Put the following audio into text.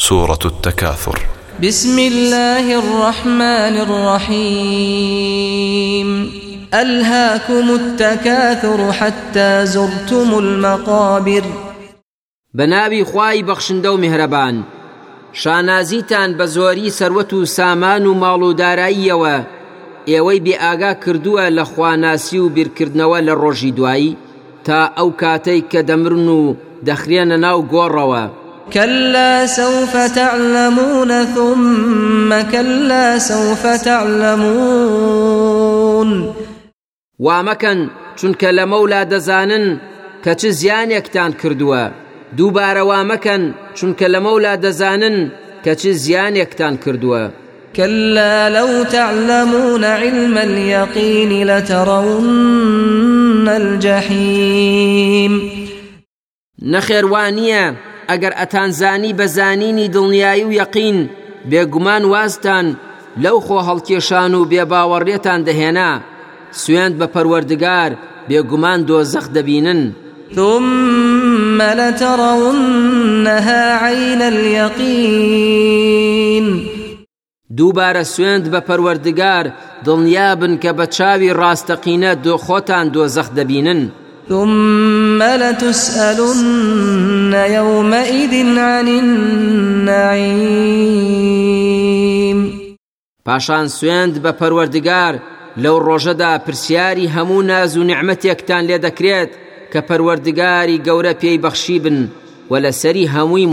سورة التكاثر. بسم الله الرحمن الرحيم. ألهاكم التكاثر حتى زرتم المقابر. بەناوی خوای بەخشندە و میهرەبان شانازیتان بە زۆری سەروەت و سامان و ماڵ و داراییەوە. ئێوەی بێئاگا کردووە لە خواناسی و بیرکردنەوە لە ڕۆژی دوایی تا ئەو کاتەی کە دەمرن و دەخرێنە ناو گۆڕەوە. كلا سوف تعلمون ثم كلا سوف تعلمون. وامەکەن چونکە لە مەولا دەزانن کە چ زیانێکتان کردووە. دووبارە وامەکەن چونکە لە مەولا دەزانن کە چ زیانێکتان کردووە. كلا لو تعلمون علم اليقين لترون الجحيم. نەخێر وانییە ئەگەر ئەتانزانی بە زانینی دڵنیایی و یەقین بێگومان وازتان لەو خۆ هەڵکێشان و بێباوەڕێتان دەهێنا. سوێند بە پەروەردگار بێگومان دۆزەخ دەبینن. ثم لترونها عين اليقين دووبارە سوێند بە پەروەردگار دڵنیابن کە بە چاوی ڕاستەقینە خۆتان دۆزەخ دەبینن. ثم لتسألن يومئذ عن النعيم. پاشان سوێند بە پەروەردگار لەو ڕۆژەدا پرسیاری هەموو ناز و نعمەتێکتان لێ دەکرێت کە پەروەردگاری گەورە پێی بەخشی بن و لەسەری هەمووی